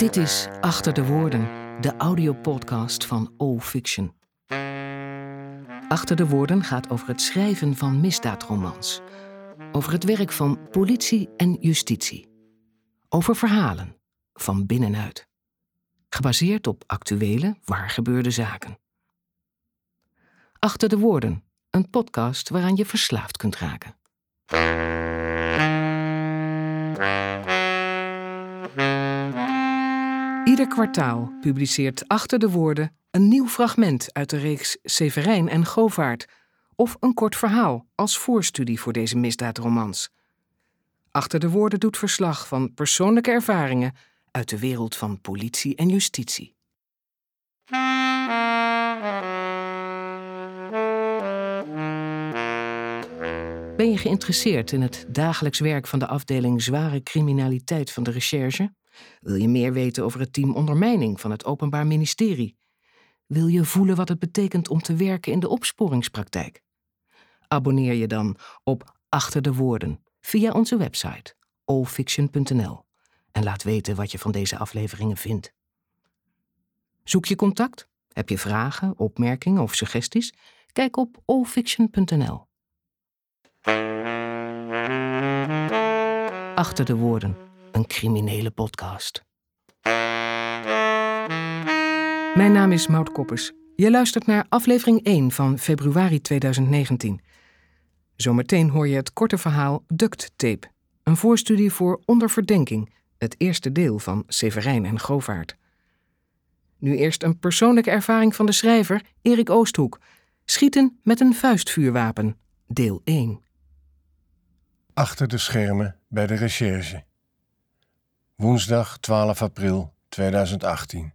Dit is Achter de Woorden, de audiopodcast van O Fiction. Achter de Woorden gaat over het schrijven van misdaadromans. Over het werk van politie en justitie. Over verhalen, van binnenuit. Gebaseerd op actuele, waargebeurde zaken. Achter de Woorden, een podcast waaraan je verslaafd kunt raken. Ieder kwartaal publiceert Achter de Woorden een nieuw fragment uit de reeks Severijn en Govaert of een kort verhaal als voorstudie voor deze misdaadromans. Achter de Woorden doet verslag van persoonlijke ervaringen uit de wereld van politie en justitie. Ben je geïnteresseerd in het dagelijks werk van de afdeling zware criminaliteit van de recherche? Wil je meer weten over het team ondermijning van het Openbaar Ministerie? Wil je voelen wat het betekent om te werken in de opsporingspraktijk? Abonneer je dan op Achter de Woorden via onze website allfiction.nl en laat weten wat je van deze afleveringen vindt. Zoek je contact? Heb je vragen, opmerkingen of suggesties? Kijk op allfiction.nl. Achter de Woorden een criminele podcast. Mijn naam is Maud Koppers. Je luistert naar aflevering 1 van februari 2019. Zometeen hoor je het korte verhaal Duct Tape, een voorstudie voor Onder Verdenking, het eerste deel van Severijn en Govaert. Nu eerst een persoonlijke ervaring van de schrijver Erik Oosthoek. Schieten met een vuistvuurwapen, deel 1. Achter de schermen bij de recherche. Woensdag 12 april 2018.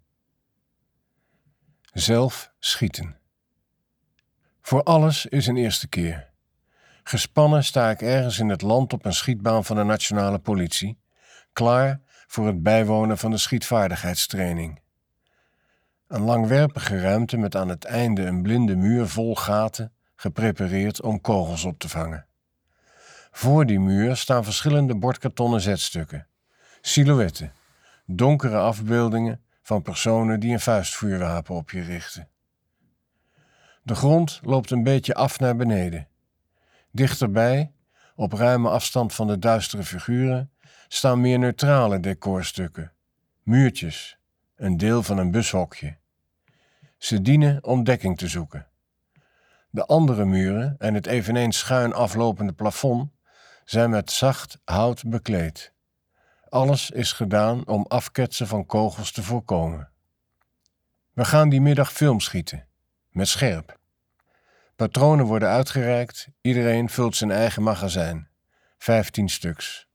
Zelf schieten. Voor alles is een eerste keer. Gespannen sta ik ergens in het land op een schietbaan van de nationale politie, klaar voor het bijwonen van de schietvaardigheidstraining. Een langwerpige ruimte met aan het einde een blinde muur vol gaten, geprepareerd om kogels op te vangen. Voor die muur staan verschillende bordkartonnen zetstukken silhouetten, donkere afbeeldingen van personen die een vuistvuurwapen op je richten. De grond loopt een beetje af naar beneden. Dichterbij, op ruime afstand van de duistere figuren, staan meer neutrale decorstukken, muurtjes, een deel van een bushokje. Ze dienen om dekking te zoeken. De andere muren en het eveneens schuin aflopende plafond zijn met zacht hout bekleed. Alles is gedaan om afketsen van kogels te voorkomen. We gaan die middag film schieten, met scherp. Patronen worden uitgereikt, iedereen vult zijn eigen magazijn, 15 stuks.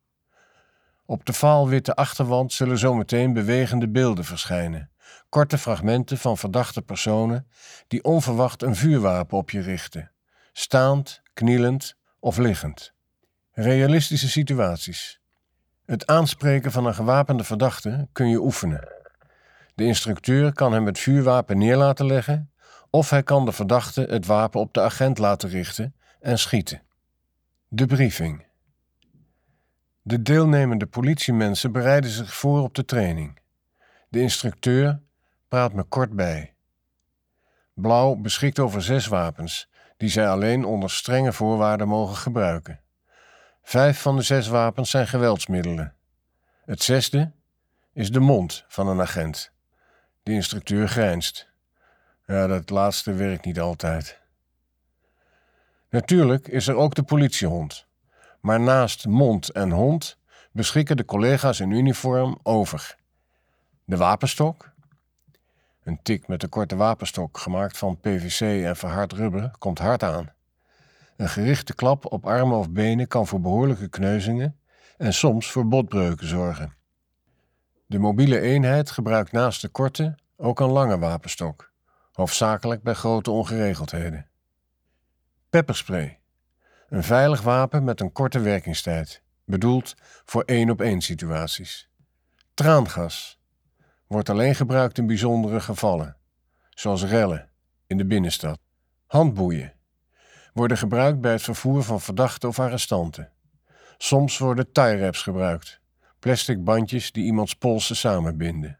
Op de vaalwitte achterwand zullen zometeen bewegende beelden verschijnen, korte fragmenten van verdachte personen die onverwacht een vuurwapen op je richten, staand, knielend of liggend. Realistische situaties. Het aanspreken van een gewapende verdachte kun je oefenen. De instructeur kan hem het vuurwapen neer laten leggen, of hij kan de verdachte het wapen op de agent laten richten en schieten. De briefing. De deelnemende politiemensen bereiden zich voor op de training. De instructeur praat me kort bij. Blauw beschikt over zes wapens, die zij alleen onder strenge voorwaarden mogen gebruiken. Vijf van de zes wapens zijn geweldsmiddelen. Het zesde is de mond van een agent. De instructeur grijnst. Ja, dat laatste werkt niet altijd. Natuurlijk is er ook de politiehond. Maar naast mond en hond beschikken de collega's in uniform over de wapenstok. Een tik met de korte wapenstok, gemaakt van PVC en verhard rubber, komt hard aan. Een gerichte klap op armen of benen kan voor behoorlijke kneuzingen en soms voor botbreuken zorgen. De mobiele eenheid gebruikt naast de korte ook een lange wapenstok, hoofdzakelijk bij grote ongeregeldheden. Pepperspray. Een veilig wapen met een korte werkingstijd, bedoeld voor één-op-één situaties. Traangas. Wordt alleen gebruikt in bijzondere gevallen, zoals rellen in de binnenstad. Handboeien worden gebruikt bij het vervoer van verdachten of arrestanten. Soms worden tie wraps gebruikt, plastic bandjes die iemands polsen samenbinden.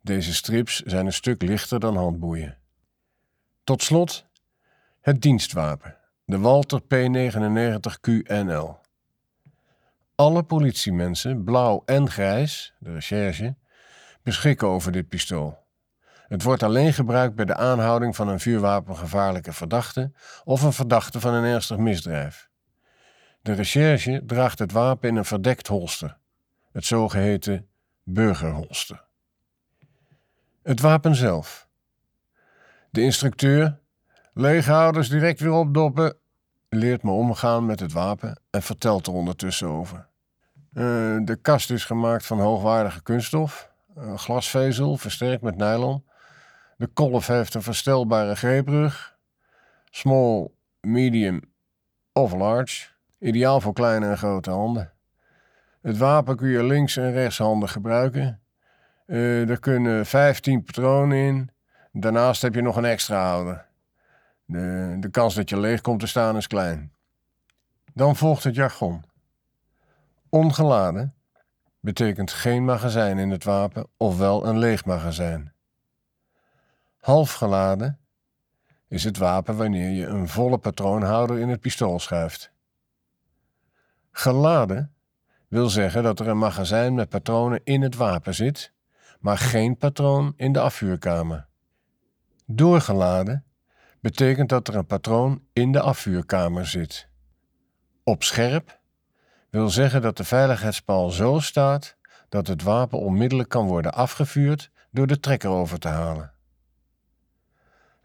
Deze strips zijn een stuk lichter dan handboeien. Tot slot het dienstwapen, de Walter P99 QNL. Alle politiemensen, blauw en grijs, de recherche, beschikken over dit pistool. Het wordt alleen gebruikt bij de aanhouding van een vuurwapengevaarlijke verdachte of een verdachte van een ernstig misdrijf. De recherche draagt het wapen in een verdekt holster, het zogeheten burgerholster. Het wapen zelf. De instructeur, leeghouders direct weer opdoppen, leert me omgaan met het wapen en vertelt er ondertussen over. Uh, de kast is gemaakt van hoogwaardige kunststof, glasvezel versterkt met nylon. De kolf heeft een verstelbare greeprug, small, medium of large, ideaal voor kleine en grote handen. Het wapen kun je links en rechtshandig gebruiken. Uh, er kunnen 15 patronen in. Daarnaast heb je nog een extra houder. De, de kans dat je leeg komt te staan is klein. Dan volgt het jargon. Ongeladen betekent geen magazijn in het wapen, ofwel een leeg magazijn. Half geladen is het wapen wanneer je een volle patroonhouder in het pistool schuift. Geladen wil zeggen dat er een magazijn met patronen in het wapen zit, maar geen patroon in de afvuurkamer. Doorgeladen betekent dat er een patroon in de afvuurkamer zit. Op scherp wil zeggen dat de veiligheidspaal zo staat dat het wapen onmiddellijk kan worden afgevuurd door de trekker over te halen.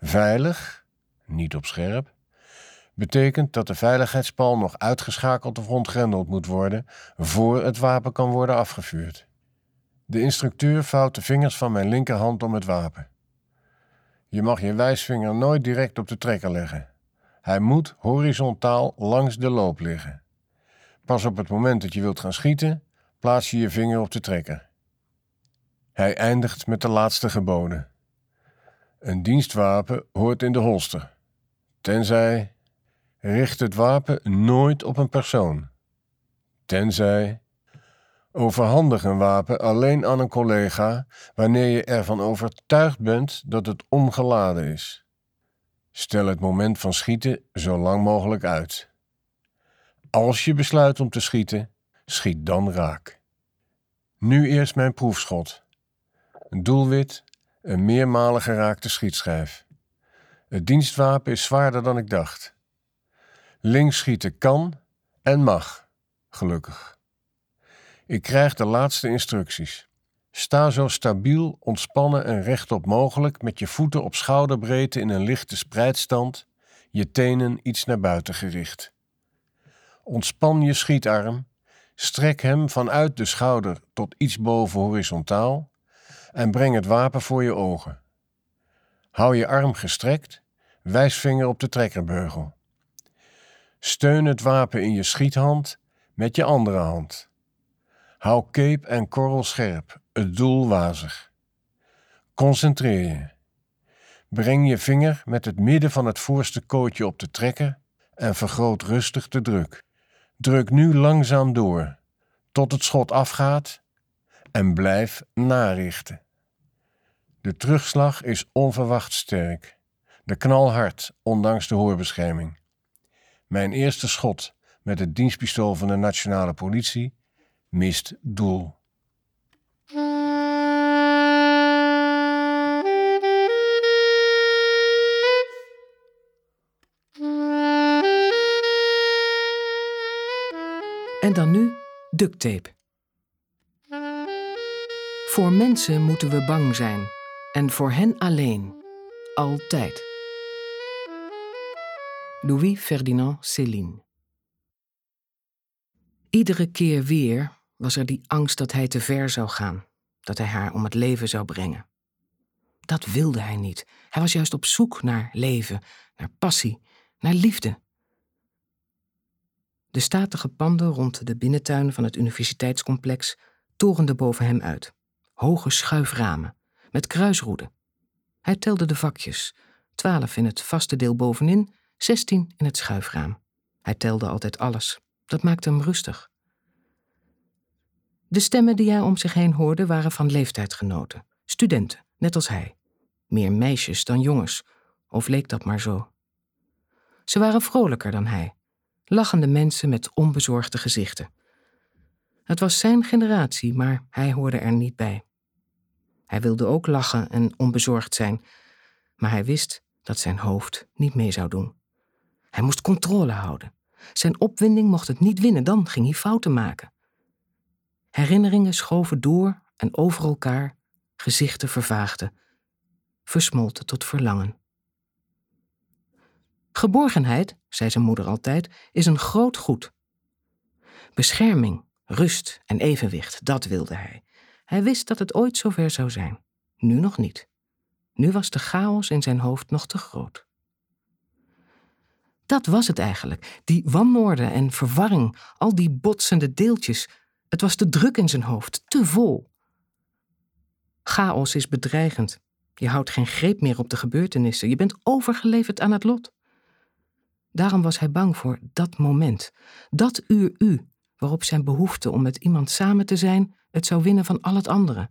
Veilig, niet op scherp, betekent dat de veiligheidspaal nog uitgeschakeld of ontgrendeld moet worden voor het wapen kan worden afgevuurd. De instructeur vouwt de vingers van mijn linkerhand om het wapen. Je mag je wijsvinger nooit direct op de trekker leggen. Hij moet horizontaal langs de loop liggen. Pas op het moment dat je wilt gaan schieten, plaats je je vinger op de trekker. Hij eindigt met de laatste geboden. Een dienstwapen hoort in de holster, tenzij richt het wapen nooit op een persoon, tenzij overhandig een wapen alleen aan een collega wanneer je ervan overtuigd bent dat het ongeladen is. Stel het moment van schieten zo lang mogelijk uit. Als je besluit om te schieten, schiet dan raak. Nu eerst mijn proefschot. Doelwit, een meermalen geraakte schietschijf. Het dienstwapen is zwaarder dan ik dacht. Links schieten kan en mag, gelukkig. Ik krijg de laatste instructies. Sta zo stabiel, ontspannen en rechtop mogelijk met je voeten op schouderbreedte in een lichte spreidstand, je tenen iets naar buiten gericht. Ontspan je schietarm, strek hem vanuit de schouder tot iets boven horizontaal en breng het wapen voor je ogen. Hou je arm gestrekt, wijsvinger op de trekkerbeugel. Steun het wapen in je schiethand met je andere hand. Hou cape en korrel scherp, het doel wazig. Concentreer je. Breng je vinger met het midden van het voorste kootje op de trekker en vergroot rustig de druk. Druk nu langzaam door, tot het schot afgaat en blijf narichten. De terugslag is onverwacht sterk, de knal hard, ondanks de hoorbescherming. Mijn eerste schot met het dienstpistool van de nationale politie mist doel. En dan nu duct tape. Voor mensen moeten we bang zijn. En voor hen alleen. Altijd. Louis Ferdinand Céline. Iedere keer weer was er die angst dat hij te ver zou gaan, dat hij haar om het leven zou brengen. Dat wilde hij niet. Hij was juist op zoek naar leven, naar passie, naar liefde. De statige panden rond de binnentuin van het universiteitscomplex torenden boven hem uit. Hoge schuiframen, met kruisroeden. Hij telde de vakjes, twaalf in het vaste deel bovenin, zestien in het schuifraam. Hij telde altijd alles. Dat maakte hem rustig. De stemmen die hij om zich heen hoorde waren van leeftijdsgenoten. Studenten, net als hij. Meer meisjes dan jongens, of leek dat maar zo. Ze waren vrolijker dan hij, lachende mensen met onbezorgde gezichten. Het was zijn generatie, maar hij hoorde er niet bij. Hij wilde ook lachen en onbezorgd zijn, maar hij wist dat zijn hoofd niet mee zou doen. Hij moest controle houden. Zijn opwinding mocht het niet winnen, dan ging hij fouten maken. Herinneringen schoven door en over elkaar, gezichten vervaagden, versmolten tot verlangen. Geborgenheid, zei zijn moeder altijd, is een groot goed. Bescherming, rust en evenwicht, dat wilde hij. Hij wist dat het ooit zover zou zijn. Nu nog niet. Nu was de chaos in zijn hoofd nog te groot. Dat was het eigenlijk, die wanorde en verwarring, al die botsende deeltjes. Het was te druk in zijn hoofd, te vol. Chaos is bedreigend. Je houdt geen greep meer op de gebeurtenissen. Je bent overgeleverd aan het lot. Daarom was hij bang voor dat moment, dat uur u, waarop zijn behoefte om met iemand samen te zijn het zou winnen van al het andere.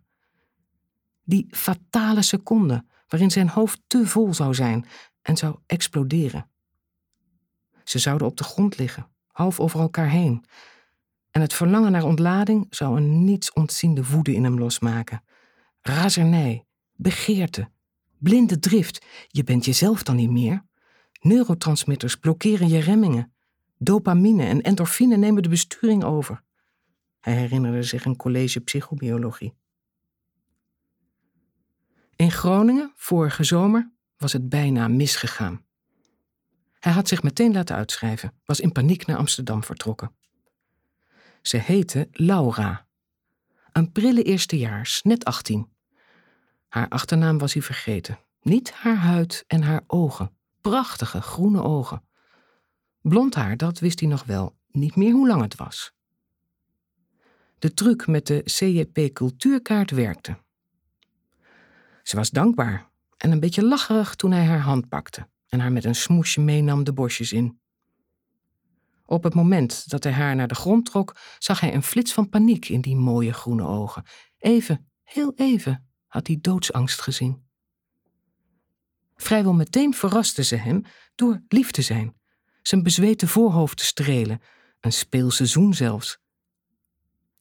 Die fatale seconde waarin zijn hoofd te vol zou zijn en zou exploderen. Ze zouden op de grond liggen, half over elkaar heen. En het verlangen naar ontlading zou een niets ontziende woede in hem losmaken. Razernij, begeerte, blinde drift. Je bent jezelf dan niet meer. Neurotransmitters blokkeren je remmingen. Dopamine en endorfine nemen de besturing over. Hij herinnerde zich een college psychobiologie. In Groningen, vorige zomer, was het bijna misgegaan. Hij had zich meteen laten uitschrijven, was in paniek naar Amsterdam vertrokken. Ze heette Laura. Een prille eerstejaars, net 18. Haar achternaam was hij vergeten. Niet haar huid en haar ogen. Prachtige groene ogen. Blond haar, dat wist hij nog wel, niet meer hoe lang het was. De truc met de CJP cultuurkaart werkte. Ze was dankbaar en een beetje lacherig toen hij haar hand pakte en haar met een smoesje meenam de bosjes in. Op het moment dat hij haar naar de grond trok, zag hij een flits van paniek in die mooie groene ogen. Even, heel even, had hij doodsangst gezien. Vrijwel meteen verraste ze hem door lief te zijn, zijn bezweten voorhoofd te strelen, een speelseizoen zelfs.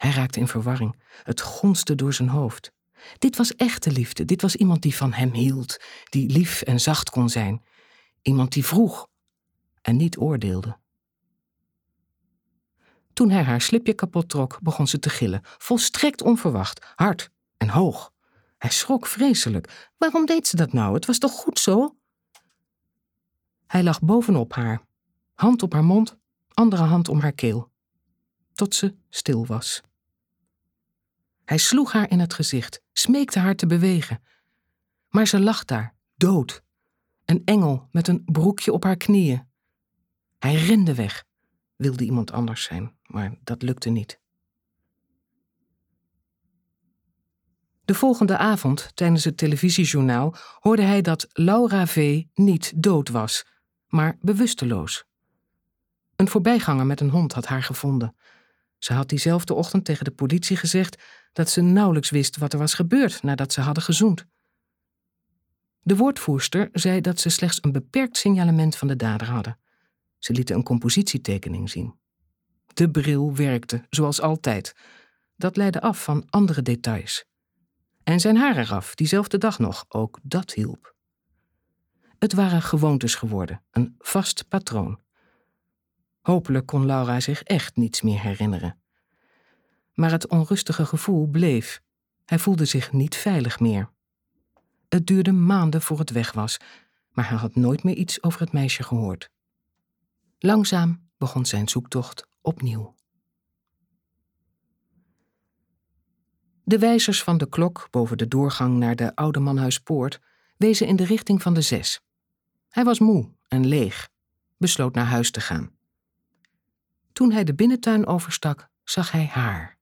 Hij raakte in verwarring, het gonste door zijn hoofd. Dit was echte liefde, dit was iemand die van hem hield, die lief en zacht kon zijn, iemand die vroeg en niet oordeelde. Toen hij haar slipje kapot trok, begon ze te gillen, volstrekt onverwacht, hard en hoog. Hij schrok vreselijk. Waarom deed ze dat nou? Het was toch goed zo? Hij lag bovenop haar, hand op haar mond, andere hand om haar keel, tot ze stil was. Hij sloeg haar in het gezicht, smeekte haar te bewegen. Maar ze lag daar, dood, een engel met een broekje op haar knieën. Hij rende weg, wilde iemand anders zijn, maar dat lukte niet. De volgende avond, tijdens het televisiejournaal, hoorde hij dat Laura V. niet dood was, maar bewusteloos. Een voorbijganger met een hond had haar gevonden. Ze had diezelfde ochtend tegen de politie gezegd dat ze nauwelijks wist wat er was gebeurd nadat ze hadden gezoend. De woordvoerster zei dat ze slechts een beperkt signalement van de dader hadden. Ze lieten een compositietekening zien. De bril werkte, zoals altijd. Dat leidde af van andere details. En zijn haar eraf, diezelfde dag nog, ook dat hielp. Het waren gewoontes geworden, een vast patroon. Hopelijk kon Laura zich echt niets meer herinneren. Maar het onrustige gevoel bleef. Hij voelde zich niet veilig meer. Het duurde maanden voor het weg was, maar hij had nooit meer iets over het meisje gehoord. Langzaam begon zijn zoektocht opnieuw. De wijzers van de klok boven de doorgang naar de Oude Manhuispoort wezen in de richting van de zes. Hij was moe en leeg, besloot naar huis te gaan. Toen hij de binnentuin overstak, zag hij haar.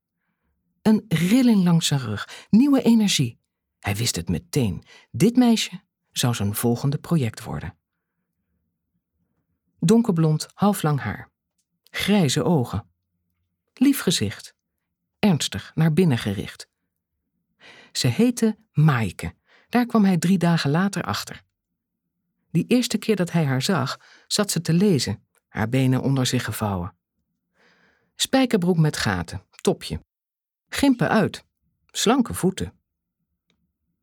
Een rilling langs zijn rug, nieuwe energie. Hij wist het meteen. Dit meisje zou zijn volgende project worden. Donkerblond, halflang haar. Grijze ogen. Lief gezicht. Ernstig, naar binnen gericht. Ze heette Maaike. Daar kwam hij drie dagen later achter. Die eerste keer dat hij haar zag, zat ze te lezen, haar benen onder zich gevouwen. Spijkerbroek met gaten, topje. Gimpen uit, slanke voeten.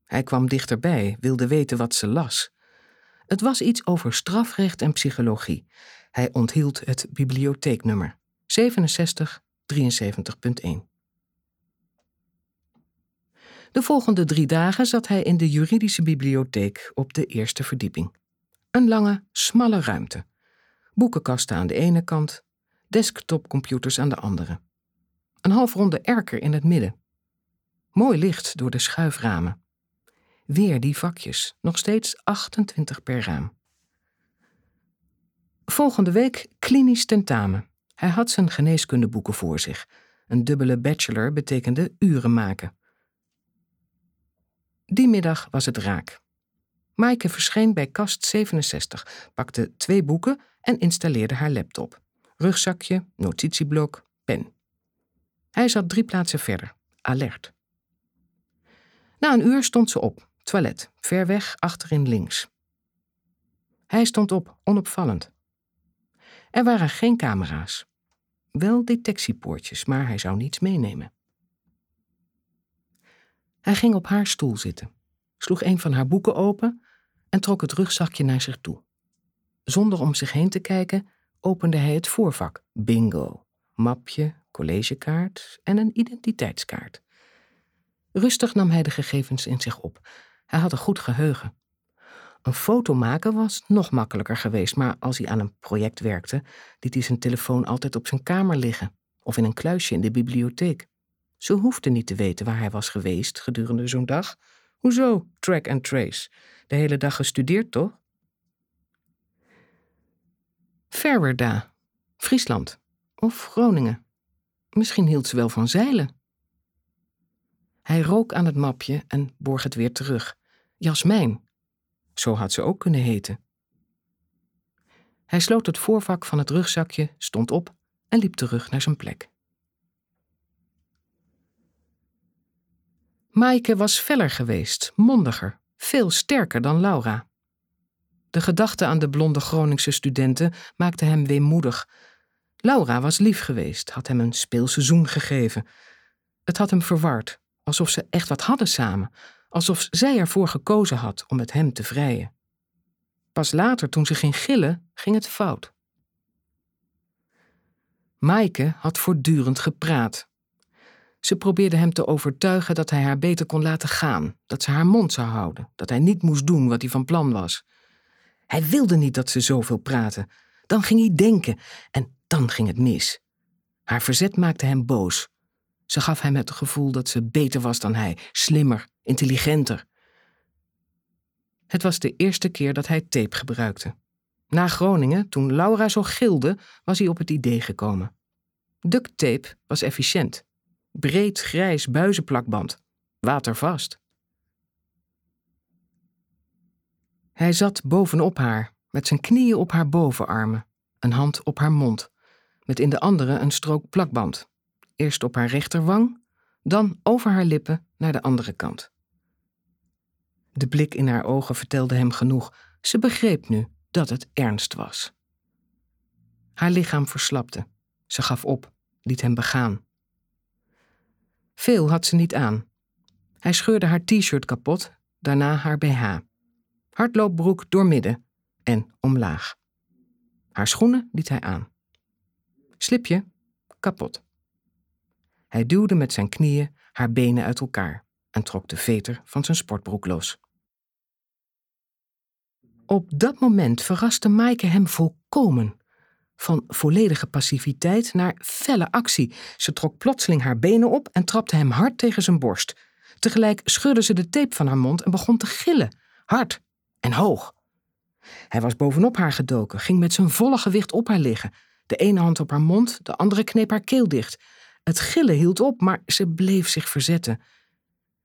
Hij kwam dichterbij, wilde weten wat ze las. Het was iets over strafrecht en psychologie. Hij onthield het bibliotheeknummer 67 73.1. De volgende drie dagen zat hij in de juridische bibliotheek op de eerste verdieping. Een lange, smalle ruimte. Boekenkasten aan de ene kant, desktopcomputers aan de andere. Een halfronde erker in het midden. Mooi licht door de schuiframen. Weer die vakjes, nog steeds 28 per raam. Volgende week klinisch tentamen. Hij had zijn geneeskundeboeken voor zich. Een dubbele bachelor betekende uren maken. Die middag was het raak. Maaike verscheen bij kast 67, pakte twee boeken en installeerde haar laptop. Rugzakje, notitieblok, pen. Hij zat drie plaatsen verder, alert. Na een uur stond ze op, toilet, ver weg achterin links. Hij stond op, onopvallend. Er waren geen camera's. Wel detectiepoortjes, maar hij zou niets meenemen. Hij ging op haar stoel zitten, sloeg een van haar boeken open en trok het rugzakje naar zich toe. Zonder om zich heen te kijken, opende hij het voorvak. Bingo. Mapje, collegekaart en een identiteitskaart. Rustig nam hij de gegevens in zich op. Hij had een goed geheugen. Een foto maken was nog makkelijker geweest, maar als hij aan een project werkte, liet hij zijn telefoon altijd op zijn kamer liggen of in een kluisje in de bibliotheek. Ze hoefde niet te weten waar hij was geweest gedurende zo'n dag. Hoezo track and trace? De hele dag gestudeerd, toch? Verwerda, Friesland of Groningen. Misschien hield ze wel van zeilen. Hij rook aan het mapje en borg het weer terug. Jasmijn, zo had ze ook kunnen heten. Hij sloot het voorvak van het rugzakje, stond op en liep terug naar zijn plek. Maaike was feller geweest, mondiger, veel sterker dan Laura. De gedachte aan de blonde Groningse studenten maakte hem weemoedig. Laura was lief geweest, had hem een speelseizoen gegeven. Het had hem verward, alsof ze echt wat hadden samen, alsof zij ervoor gekozen had om met hem te vrijen. Pas later, toen ze ging gillen, ging het fout. Maaike had voortdurend gepraat. Ze probeerde hem te overtuigen dat hij haar beter kon laten gaan, dat ze haar mond zou houden, dat hij niet moest doen wat hij van plan was. Hij wilde niet dat ze zoveel praten. Dan ging hij denken en dan ging het mis. Haar verzet maakte hem boos. Ze gaf hem het gevoel dat ze beter was dan hij, slimmer, intelligenter. Het was de eerste keer dat hij tape gebruikte. Na Groningen, toen Laura zo gilde, was hij op het idee gekomen. Duct tape was efficiënt. Breed grijs buizenplakband. Watervast. Hij zat bovenop haar, met zijn knieën op haar bovenarmen, een hand op haar mond, met in de andere een strook plakband. Eerst op haar rechterwang, dan over haar lippen naar de andere kant. De blik in haar ogen vertelde hem genoeg. Ze begreep nu dat het ernst was. Haar lichaam verslapte. Ze gaf op, liet hem begaan. Veel had ze niet aan. Hij scheurde haar t-shirt kapot, daarna haar BH. Hardloopbroek doormidden en omlaag. Haar schoenen liet hij aan. Slipje kapot. Hij duwde met zijn knieën haar benen uit elkaar en trok de veter van zijn sportbroek los. Op dat moment verraste Maaike hem volkomen. Van volledige passiviteit naar felle actie. Ze trok plotseling haar benen op en trapte hem hard tegen zijn borst. Tegelijk scheurde ze de tape van haar mond en begon te gillen, hard en hoog. Hij was bovenop haar gedoken, ging met zijn volle gewicht op haar liggen. De ene hand op haar mond, de andere kneep haar keel dicht. Het gillen hield op, maar ze bleef zich verzetten.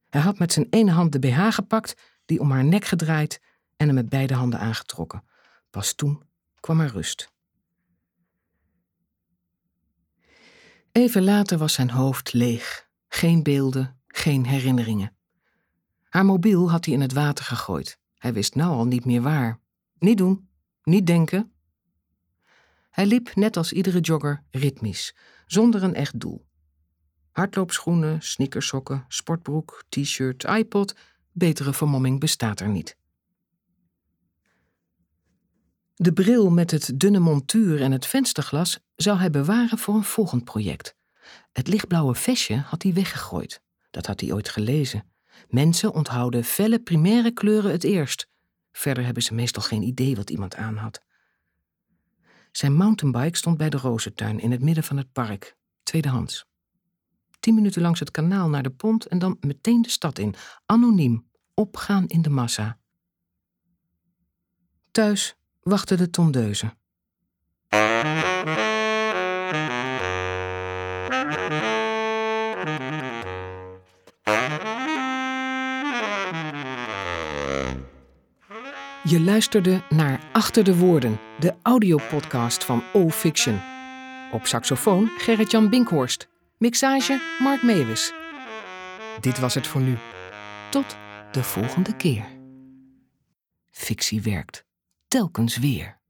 Hij had met zijn ene hand de BH gepakt, die om haar nek gedraaid en hem met beide handen aangetrokken. Pas toen kwam er rust. Even later was zijn hoofd leeg. Geen beelden, geen herinneringen. Haar mobiel had hij in het water gegooid. Hij wist nou al niet meer waar. Niet doen, niet denken. Hij liep net als iedere jogger ritmisch, zonder een echt doel. Hardloopschoenen, sneakersokken, sportbroek, t-shirt, iPod, betere vermomming bestaat er niet. De bril met het dunne montuur en het vensterglas zou hij bewaren voor een volgend project. Het lichtblauwe vestje had hij weggegooid. Dat had hij ooit gelezen. Mensen onthouden felle primaire kleuren het eerst. Verder hebben ze meestal geen idee wat iemand aan had. Zijn mountainbike stond bij de rozentuin in het midden van het park, tweedehands. Tien minuten langs het kanaal naar de pont en dan meteen de stad in, anoniem, opgaan in de massa. Thuis wachtte de tondeuze. Je luisterde naar Achter de Woorden, de audiopodcast van O-Fiction. Op saxofoon Gerrit-Jan Binkhorst. Mixage Mark Meewis. Dit was het voor nu. Tot de volgende keer. Fictie werkt. Telkens weer.